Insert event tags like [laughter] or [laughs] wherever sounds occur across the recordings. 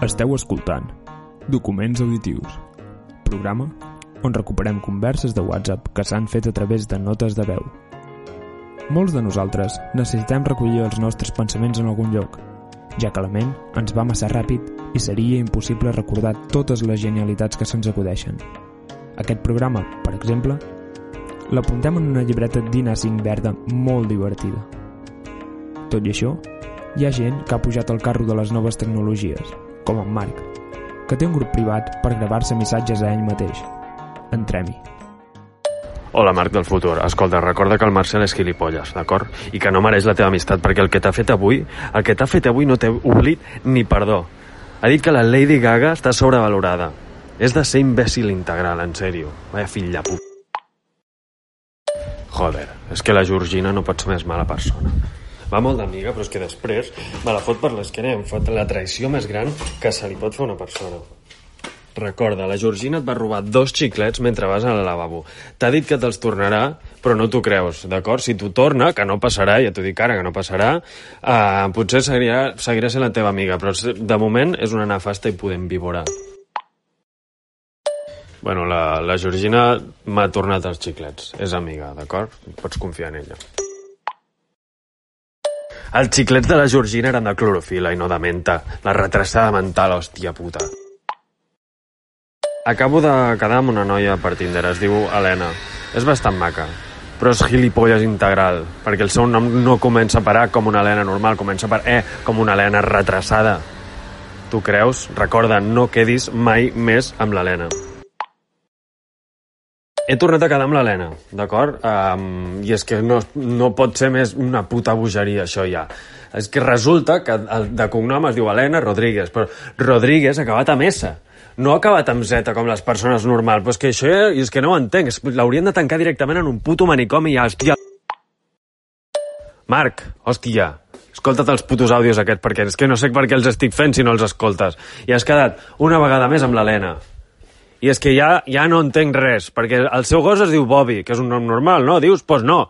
Esteu escoltant Documents Auditius, programa on recuperem converses de WhatsApp que s'han fet a través de notes de veu. Molts de nosaltres necessitem recollir els nostres pensaments en algun lloc, ja que la ment ens va massa ràpid i seria impossible recordar totes les genialitats que se'ns acudeixen. Aquest programa, per exemple, l'apuntem en una llibreta d'Ina 5 verda molt divertida. Tot i això, hi ha gent que ha pujat al carro de les noves tecnologies, com en Marc, que té un grup privat per gravar-se missatges a ell mateix. Entrem-hi. Hola, Marc del futur. Escolta, recorda que el Marcel és gilipolles, d'acord? I que no mereix la teva amistat, perquè el que t'ha fet avui, el que t'ha fet avui no té oblit ni perdó. Ha dit que la Lady Gaga està sobrevalorada. És de ser imbècil integral, en sèrio. Vaya fill de puta. Joder, és que la Georgina no pot ser més mala persona. Va molt d'amiga, però és que després me la fot per l'esquena i em fot la traïció més gran que se li pot fer a una persona. Recorda, la Georgina et va robar dos xiclets mentre vas al lavabo. T'ha dit que te'ls tornarà, però no t'ho creus, d'acord? Si t'ho torna, que no passarà, ja t'ho dic ara, que no passarà, eh, potser seguirà, seguirà sent la teva amiga, però de moment és una nefasta i podem vivorar. Bueno, la, la Georgina m'ha tornat els xiclets. És amiga, d'acord? Pots confiar en ella. Els xiclets de la Georgina eren de clorofila i no de menta. La retrasada mental, hòstia puta. Acabo de quedar amb una noia per Tinder, es diu Helena. És bastant maca, però és gilipolles integral, perquè el seu nom no comença per A com una Helena normal, comença per E com una Helena retrasada. Tu creus? Recorda, no quedis mai més amb l'Helena. He tornat a quedar amb l'Helena, d'acord? Um, I és que no, no pot ser més una puta bogeria, això ja. És que resulta que el de cognom es diu Helena Rodríguez, però Rodríguez ha acabat amb S. No ha acabat amb Z com les persones normals, però és que això ja, és que no ho entenc. L'haurien de tancar directament en un puto manicomi i ja, hòstia... Marc, hòstia, escolta't els putos àudios aquests, perquè és que no sé per què els estic fent si no els escoltes. I has quedat una vegada més amb l'Helena. I és que ja, ja no entenc res, perquè el seu gos es diu Bobby, que és un nom normal, no? Dius, doncs pues no.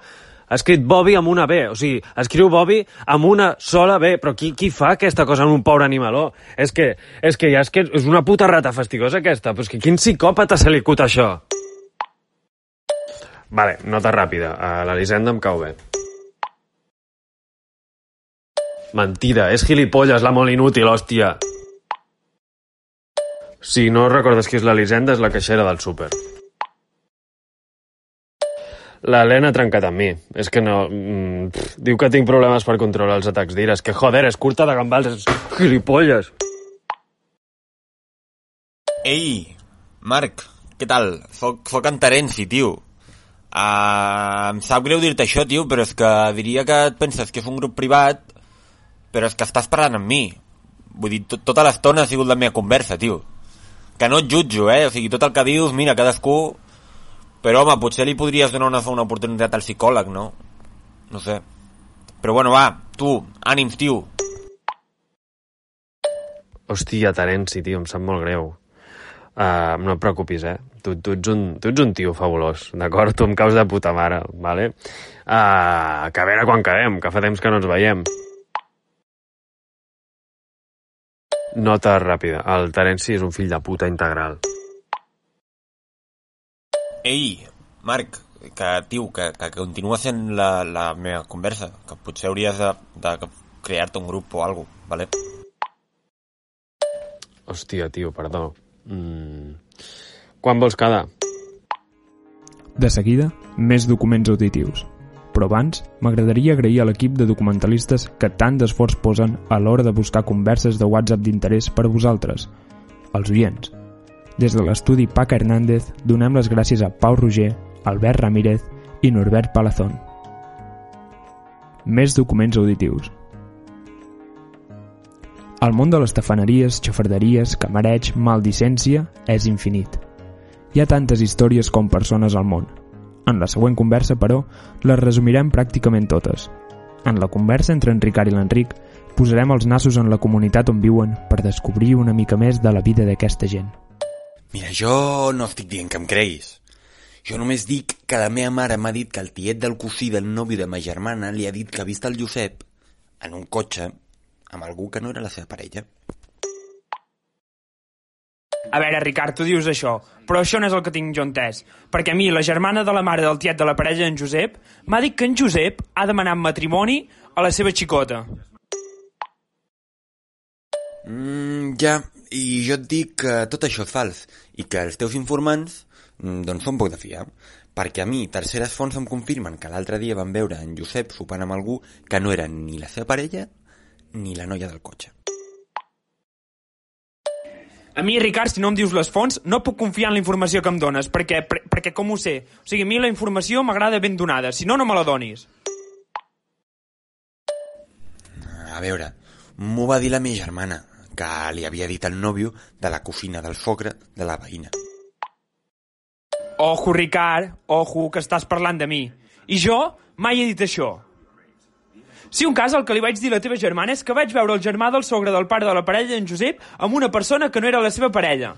Ha escrit Bobby amb una B, o sigui, escriu Bobby amb una sola B, però qui, qui fa aquesta cosa en un pobre animaló? És que, és que ja és que és una puta rata fastigosa aquesta, però és que quin psicòpata se li acut això? Vale, nota ràpida, a l'Elisenda em cau bé. Mentida, és gilipolles la molt inútil, hòstia. Si no recordes qui és l'Elisenda, és la caixera del súper. L'Helena ha trencat amb mi. És que no... Mm, pff, diu que tinc problemes per controlar els atacs d'ira. És que, joder, és curta de gambals, és gilipolles. Ei, Marc, què tal? Soc, soc en Terenci, tio. Uh, em sap greu dir-te això, tio, però és que diria que et penses que és un grup privat, però és que estàs parlant amb mi. Vull dir, tot, tota l'estona ha sigut la meva conversa, tio. Que no et jutjo, eh? O sigui, tot el que dius, mira, cadascú... Però, home, potser li podries donar una, una oportunitat al psicòleg, no? No sé. Però, bueno, va, tu, ànims, tio. Hòstia, Terenci, tio, em sap molt greu. Uh, no et preocupis, eh? Tu, tu, ets un, tu ets un tio fabulós, d'acord? Tu em caus de puta mare, vale? Uh, que a veure quan quedem, que fa temps que no ens veiem. Nota ràpida. El Terenci és un fill de puta integral. Ei, Marc, que, tio, que, que continua sent la, la meva conversa, que potser hauries de, de crear-te un grup o alguna cosa, vale? Hòstia, tio, perdó. Mm. Quan vols quedar? De seguida, més documents auditius. Però abans, m'agradaria agrair a l'equip de documentalistes que tant d'esforç posen a l'hora de buscar converses de WhatsApp d'interès per a vosaltres, els oients. Des de l'estudi Paca Hernández donem les gràcies a Pau Roger, Albert Ramírez i Norbert Palazón. Més documents auditius. El món de les tafaneries, xofarderies, camareig, maldicència és infinit. Hi ha tantes històries com persones al món. En la següent conversa, però, les resumirem pràcticament totes. En la conversa entre en Ricard i l'Enric posarem els nassos en la comunitat on viuen per descobrir una mica més de la vida d'aquesta gent. Mira, jo no estic dient que em creguis. Jo només dic que la meva mare m'ha dit que el tiet del cosí del nòvio de ma germana li ha dit que ha vist el Josep en un cotxe amb algú que no era la seva parella. A veure, Ricard, tu dius això, però això no és el que tinc jo entès. Perquè a mi, la germana de la mare del tiet de la parella d'en Josep, m'ha dit que en Josep ha demanat matrimoni a la seva xicota. Mm, ja, i jo et dic que tot això és fals i que els teus informants mm, doncs són poc de fiar. Perquè a mi, terceres fonts em confirmen que l'altre dia van veure en Josep sopant amb algú que no era ni la seva parella ni la noia del cotxe. A mi, Ricard, si no em dius les fonts, no puc confiar en la informació que em dones, perquè, per, perquè com ho sé? O sigui, a mi la informació m'agrada ben donada, si no, no me la donis. A veure, m'ho va dir la meva germana, que li havia dit al nòvio de la cosina del sogre de la veïna. Ojo, Ricard, ojo, que estàs parlant de mi. I jo mai he dit això. Si un cas, el que li vaig dir a la teva germana és que vaig veure el germà del sogre del pare de la parella d'en Josep amb una persona que no era la seva parella.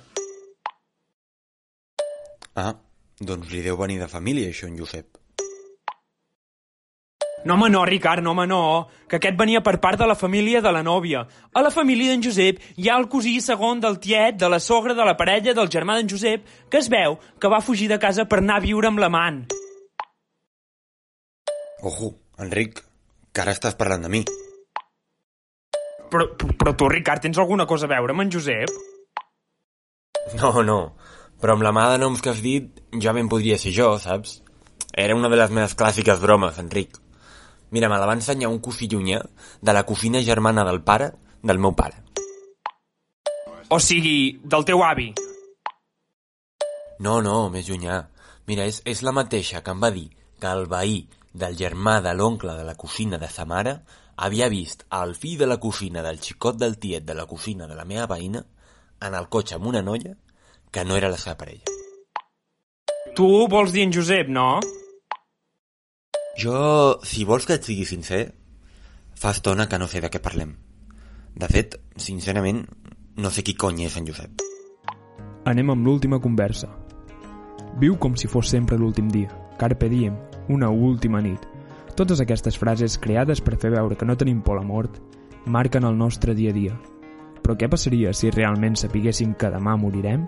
Ah, doncs li deu venir de família, això, en Josep. No, home, no, Ricard, no, home, no, que aquest venia per part de la família de la nòvia. A la família d'en Josep hi ha el cosí segon del tiet, de la sogra, de la parella, del germà d'en Josep, que es veu que va fugir de casa per anar a viure amb l'amant. Ojo, Enric, que ara estàs parlant de mi. Però, però tu, Ricard, tens alguna cosa a veure amb en Josep? No, no, però amb la mà de noms que has dit ja ben podria ser jo, saps? Era una de les meves clàssiques bromes, Enric. Mira, me la va ensenyar un cosí llunyà de la cosina germana del pare del meu pare. O sigui, del teu avi. No, no, més llunyà. Mira, és, és la mateixa que em va dir que el veí del germà de l'oncle de la cosina de sa mare havia vist el fill de la cosina del xicot del tiet de la cosina de la meva veïna en el cotxe amb una noia que no era la seva parella. Tu vols dir en Josep, no? Jo, si vols que et sigui sincer, fa estona que no sé de què parlem. De fet, sincerament, no sé qui cony és en Josep. Anem amb l'última conversa. Viu com si fos sempre l'últim dia. Carpe diem, una última nit. Totes aquestes frases creades per fer veure que no tenim por a la mort marquen el nostre dia a dia. Però què passaria si realment sapiguéssim que demà morirem?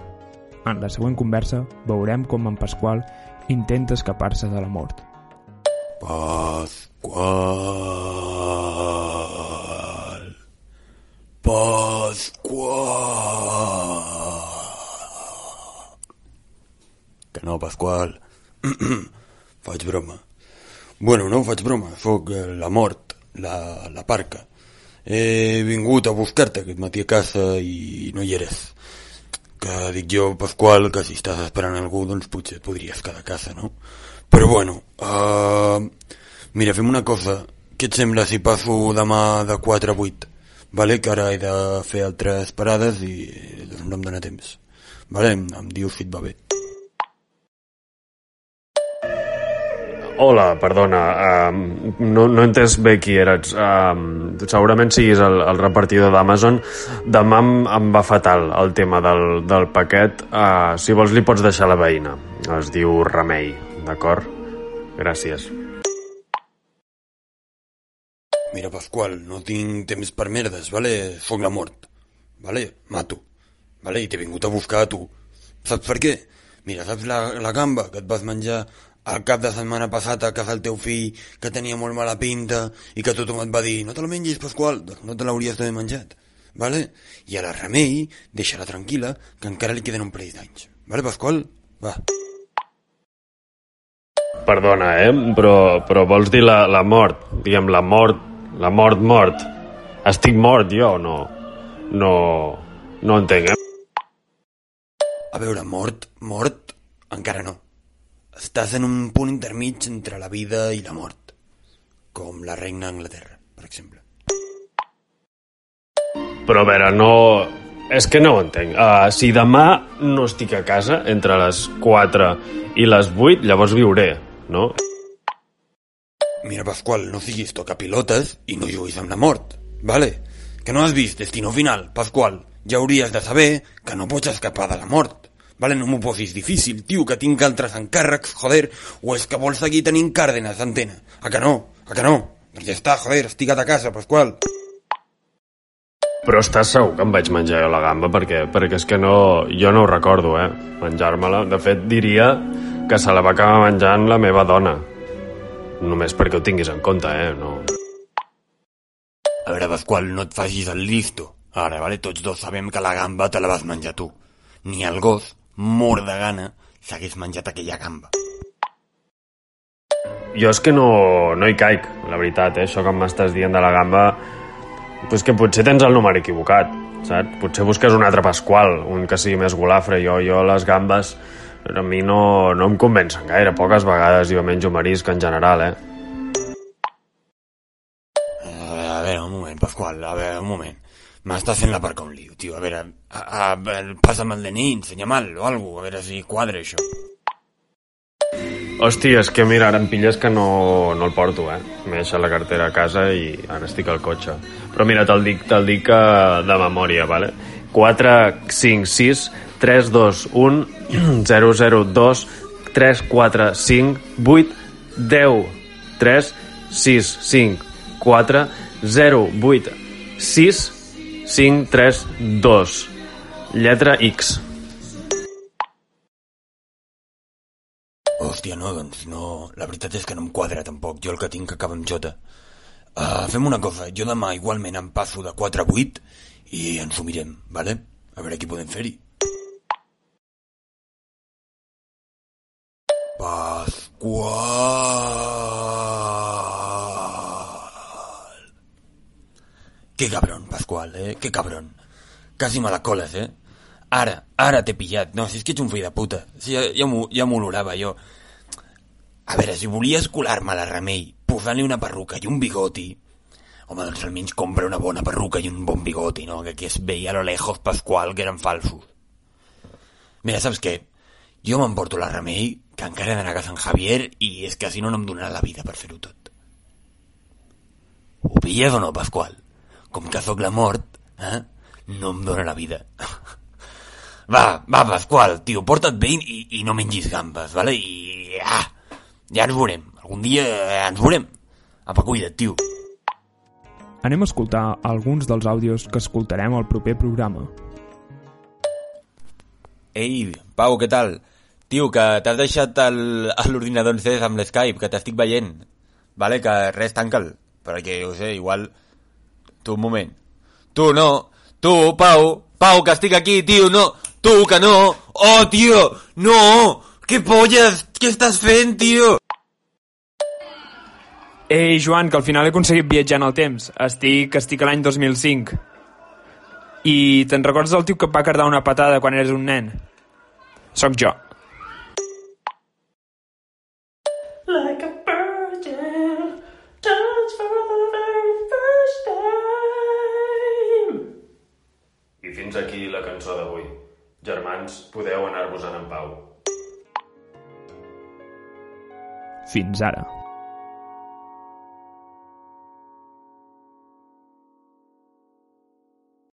En la següent conversa veurem com en Pasqual intenta escapar-se de la mort. Pasqual. Pasqual. Que no, Pasqual. [clears throat] faig broma. Bueno, no faig broma, sóc eh, la mort, la, la parca. He vingut a buscar-te aquest matí a casa i no hi eres. Que dic jo, Pasqual, que si estàs esperant algú, doncs potser podries quedar a casa, no? Però bueno, uh, mira, fem una cosa. Què et sembla si passo demà de 4 a 8? Vale? Que ara he de fer altres parades i doncs no em dóna temps. Vale? Em dius si et va bé. Hola, perdona, um, no, no he entès bé qui eres. Um, segurament siguis el, el repartidor d'Amazon. Demà em, em va fatal el tema del, del paquet. Uh, si vols li pots deixar la veïna. Es diu Remei, d'acord? Gràcies. Mira, Pasqual, no tinc temps per merdes, vale? Soc la mort, vale? Mato, vale? I t'he vingut a buscar a tu. Saps per què? Mira, saps la, la gamba que et vas menjar el cap de setmana passat a casa del teu fill, que tenia molt mala pinta, i que tothom et va dir, no te la mengis, Pasqual, doncs no te l'hauries d'haver menjat. Vale? I a la Remei, deixa-la tranquil·la, que encara li queden un parell d'anys. Vale, Pasqual? Va. Perdona, eh? Però, però vols dir la, la mort? Diguem, la mort, la mort, mort. Estic mort jo o no? No, no entenc, eh? A veure, mort, mort, encara no. Estàs en un punt intermig entre la vida i la mort. Com la reina d'Anglaterra, per exemple. Però a veure, no... És que no ho entenc. Uh, si demà no estic a casa entre les 4 i les 8, llavors viuré, no? Mira, Pasqual, no siguis tocapilotes i no juguis amb la mort, vale? Que no has vist Destino Final, Pasqual. Ja hauries de saber que no pots escapar de la mort. Vale, no m'ho posis difícil, tio, que tinc altres encàrrecs, joder, o és que vols seguir tenint càrdenes d'antena? A que no? A que no? Doncs ja està, joder, estiga't a casa, Pasqual. Però estàs segur que em vaig menjar jo la gamba? Perquè, perquè és que no... Jo no ho recordo, eh? Menjar-me-la. De fet, diria que se la va acabar menjant la meva dona. Només perquè ho tinguis en compte, eh? No... A veure, Pasqual, no et facis el listo. Ara, vale, tots dos sabem que la gamba te la vas menjar tu. Ni el gos, mort de gana, s'hagués menjat aquella gamba. Jo és que no, no hi caic, la veritat, eh? Això que m'estàs dient de la gamba... Pues que potser tens el número equivocat, saps? Potser busques un altre Pasqual, un que sigui més golafre. Jo, jo les gambes a mi no, no em convencen gaire. Poques vegades jo menjo marisc en general, eh? A veure, un moment, Pasqual, a veure, un moment. M'estàs fent la parca un lío, tio. A veure, a, a, a, passa'm el DNI, ensenya-me'l o alguna a veure si quadra això. Hòstia, és que mira, ara em pilles que no, no el porto, eh? M'he deixat la cartera a casa i ara estic al cotxe. Però mira, te'l dic, te dic eh, de memòria, vale? 4, 5, 6, 3, 2, 1, 0, 0, 2, 3, 4, 5, 8, 10, 3, 6, 5, 4, 0, 8, 6, 5, 3, 2. Lletra X. Hòstia, no, doncs no... La veritat és que no em quadra tampoc. Jo el que tinc acaba amb J. Uh, fem una cosa, jo demà igualment em passo de 4 a 8 i ens ho mirem, vale? A veure què podem fer-hi. Pasqual. Qué cabrón, Pasqual, eh? Qué cabrón. Casi me la coles, eh? Ara, ara t'he pillat. No, si és que ets un fill de puta. Si ja, ja m'ho ja jo. A veure, si volies colar-me la remei posant-li una perruca i un bigoti, home, doncs almenys compra una bona perruca i un bon bigoti, no? Que aquí es veia a lo lejos Pasqual que eren falsos. Mira, saps què? Jo m'emporto la remei, que encara he d'anar a casa en Javier, i és que si no, no em donarà la vida per fer-ho tot. Ho pilles o no, Pasqual? Com que sóc la mort, eh? No em dóna la vida. [laughs] Va, va, Pasqual, tio, porta't bé i, i no mengis gambes, vale? I... Ah, ja ens veurem. Algun dia ens veurem. Apa, cuida't, tio. Anem a escoltar alguns dels àudios que escoltarem al proper programa. Ei, Pau, què tal? Tio, que t'has deixat [laughs] l'ordinador encès amb l'Skype, que t'estic veient. Vale, que res, tanca'l. Perquè, jo sé, igual... Tu, un moment. Tu, no. Tu, Pau. Pau, que estic aquí, tio, no. Tu, que no. Oh, tio, no. Què polles? Què estàs fent, tio? Ei, Joan, que al final he aconseguit viatjar en el temps. Estic, estic a l'any 2005. I te'n recordes del tio que et va cardar una patada quan eres un nen? Soc jo. Germans, podeu anar-vos-en en pau. Fins ara.